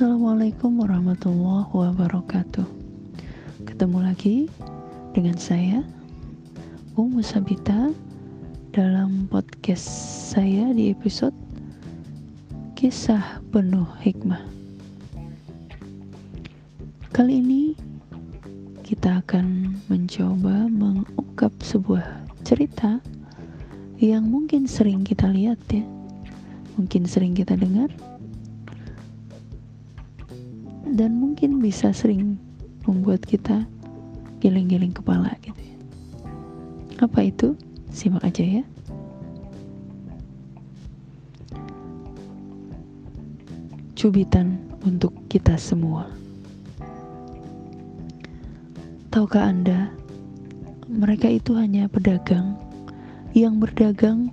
Assalamualaikum warahmatullahi wabarakatuh. Ketemu lagi dengan saya Umu Sabita Dalam podcast saya di episode Kisah Penuh Hikmah. Kali ini kita akan mencoba mengungkap sebuah cerita yang mungkin sering kita lihat ya. Mungkin sering kita dengar dan mungkin bisa sering membuat kita geleng-geleng kepala gitu ya. Apa itu? Simak aja ya. Cubitan untuk kita semua. Tahukah Anda, mereka itu hanya pedagang yang berdagang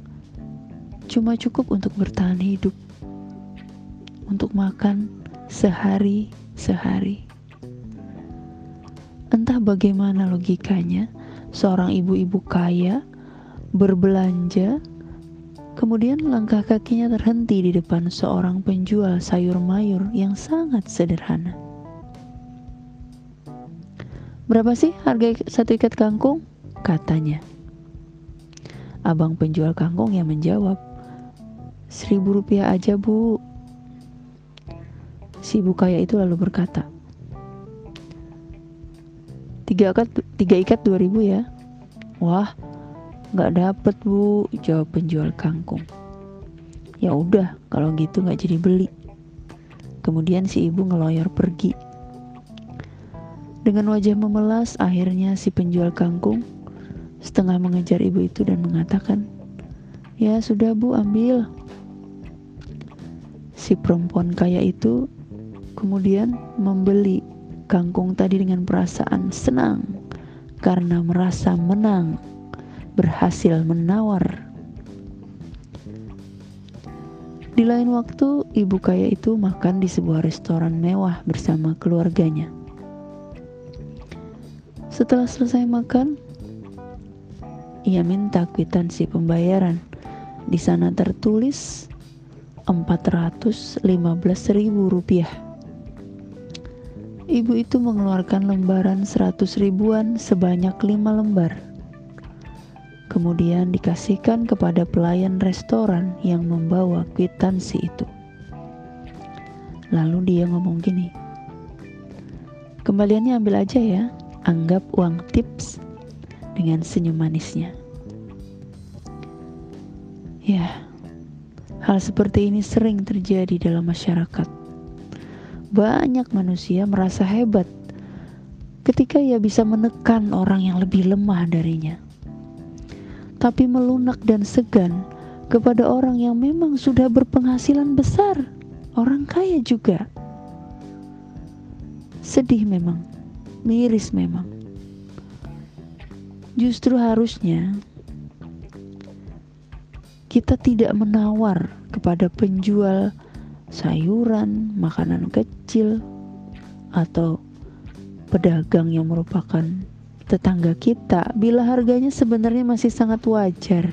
cuma cukup untuk bertahan hidup, untuk makan sehari sehari. Entah bagaimana logikanya, seorang ibu-ibu kaya berbelanja, kemudian langkah kakinya terhenti di depan seorang penjual sayur mayur yang sangat sederhana. Berapa sih harga satu ikat kangkung? Katanya. Abang penjual kangkung yang menjawab, seribu rupiah aja bu. Si ibu kaya itu lalu berkata, tiga ikat, tiga ikat dua ribu ya. Wah, nggak dapet bu, jawab penjual kangkung. Ya udah, kalau gitu nggak jadi beli. Kemudian si ibu ngeloyor pergi. Dengan wajah memelas, akhirnya si penjual kangkung setengah mengejar ibu itu dan mengatakan, "Ya sudah bu, ambil." Si perempuan kaya itu kemudian membeli kangkung tadi dengan perasaan senang karena merasa menang, berhasil menawar. Di lain waktu, ibu kaya itu makan di sebuah restoran mewah bersama keluarganya. Setelah selesai makan, ia minta kwitansi pembayaran. Di sana tertulis 415 ribu rupiah. Ibu itu mengeluarkan lembaran seratus ribuan sebanyak lima lembar. Kemudian dikasihkan kepada pelayan restoran yang membawa kwitansi itu. Lalu dia ngomong gini, kembaliannya ambil aja ya, anggap uang tips dengan senyum manisnya. Ya, hal seperti ini sering terjadi dalam masyarakat banyak manusia merasa hebat ketika ia bisa menekan orang yang lebih lemah darinya, tapi melunak dan segan kepada orang yang memang sudah berpenghasilan besar, orang kaya juga. Sedih memang, miris memang. Justru harusnya kita tidak menawar kepada penjual sayuran, makanan kecil, atau pedagang yang merupakan tetangga kita bila harganya sebenarnya masih sangat wajar.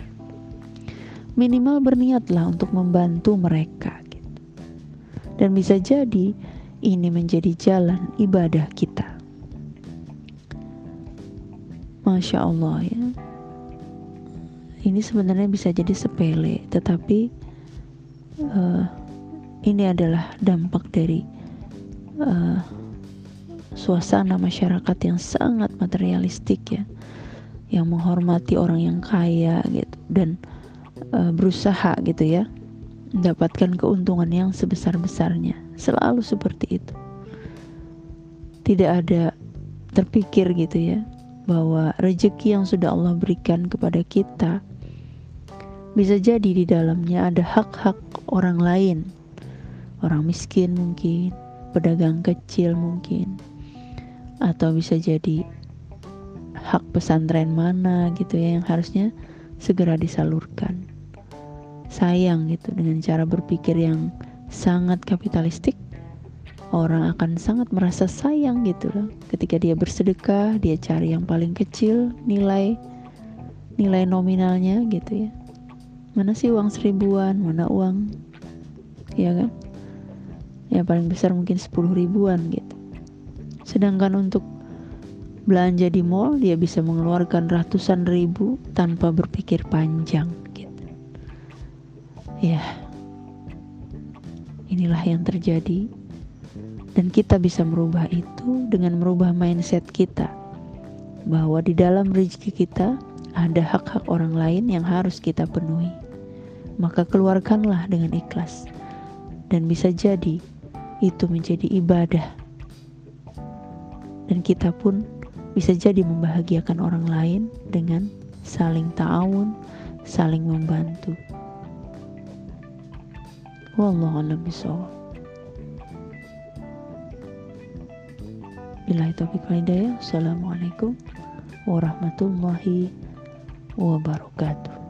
Minimal berniatlah untuk membantu mereka gitu. Dan bisa jadi ini menjadi jalan ibadah kita. Masya Allah ya. Ini sebenarnya bisa jadi sepele, tetapi uh, ini adalah dampak dari uh, suasana masyarakat yang sangat materialistik ya yang menghormati orang yang kaya gitu dan uh, berusaha gitu ya mendapatkan keuntungan yang sebesar-besarnya. Selalu seperti itu. Tidak ada terpikir gitu ya bahwa rezeki yang sudah Allah berikan kepada kita bisa jadi di dalamnya ada hak-hak orang lain orang miskin mungkin, pedagang kecil mungkin, atau bisa jadi hak pesantren mana gitu ya yang harusnya segera disalurkan. Sayang gitu dengan cara berpikir yang sangat kapitalistik, orang akan sangat merasa sayang gitu loh. Ketika dia bersedekah, dia cari yang paling kecil nilai nilai nominalnya gitu ya. Mana sih uang seribuan, mana uang, ya kan? Ya paling besar mungkin 10 ribuan gitu. Sedangkan untuk belanja di mall dia bisa mengeluarkan ratusan ribu tanpa berpikir panjang gitu. Ya. Inilah yang terjadi. Dan kita bisa merubah itu dengan merubah mindset kita. Bahwa di dalam rezeki kita ada hak-hak orang lain yang harus kita penuhi. Maka keluarkanlah dengan ikhlas. Dan bisa jadi itu menjadi ibadah dan kita pun bisa jadi membahagiakan orang lain dengan saling ta'awun, saling membantu. Wallahu a'lam. Bila hidayah. Assalamualaikum warahmatullahi wabarakatuh.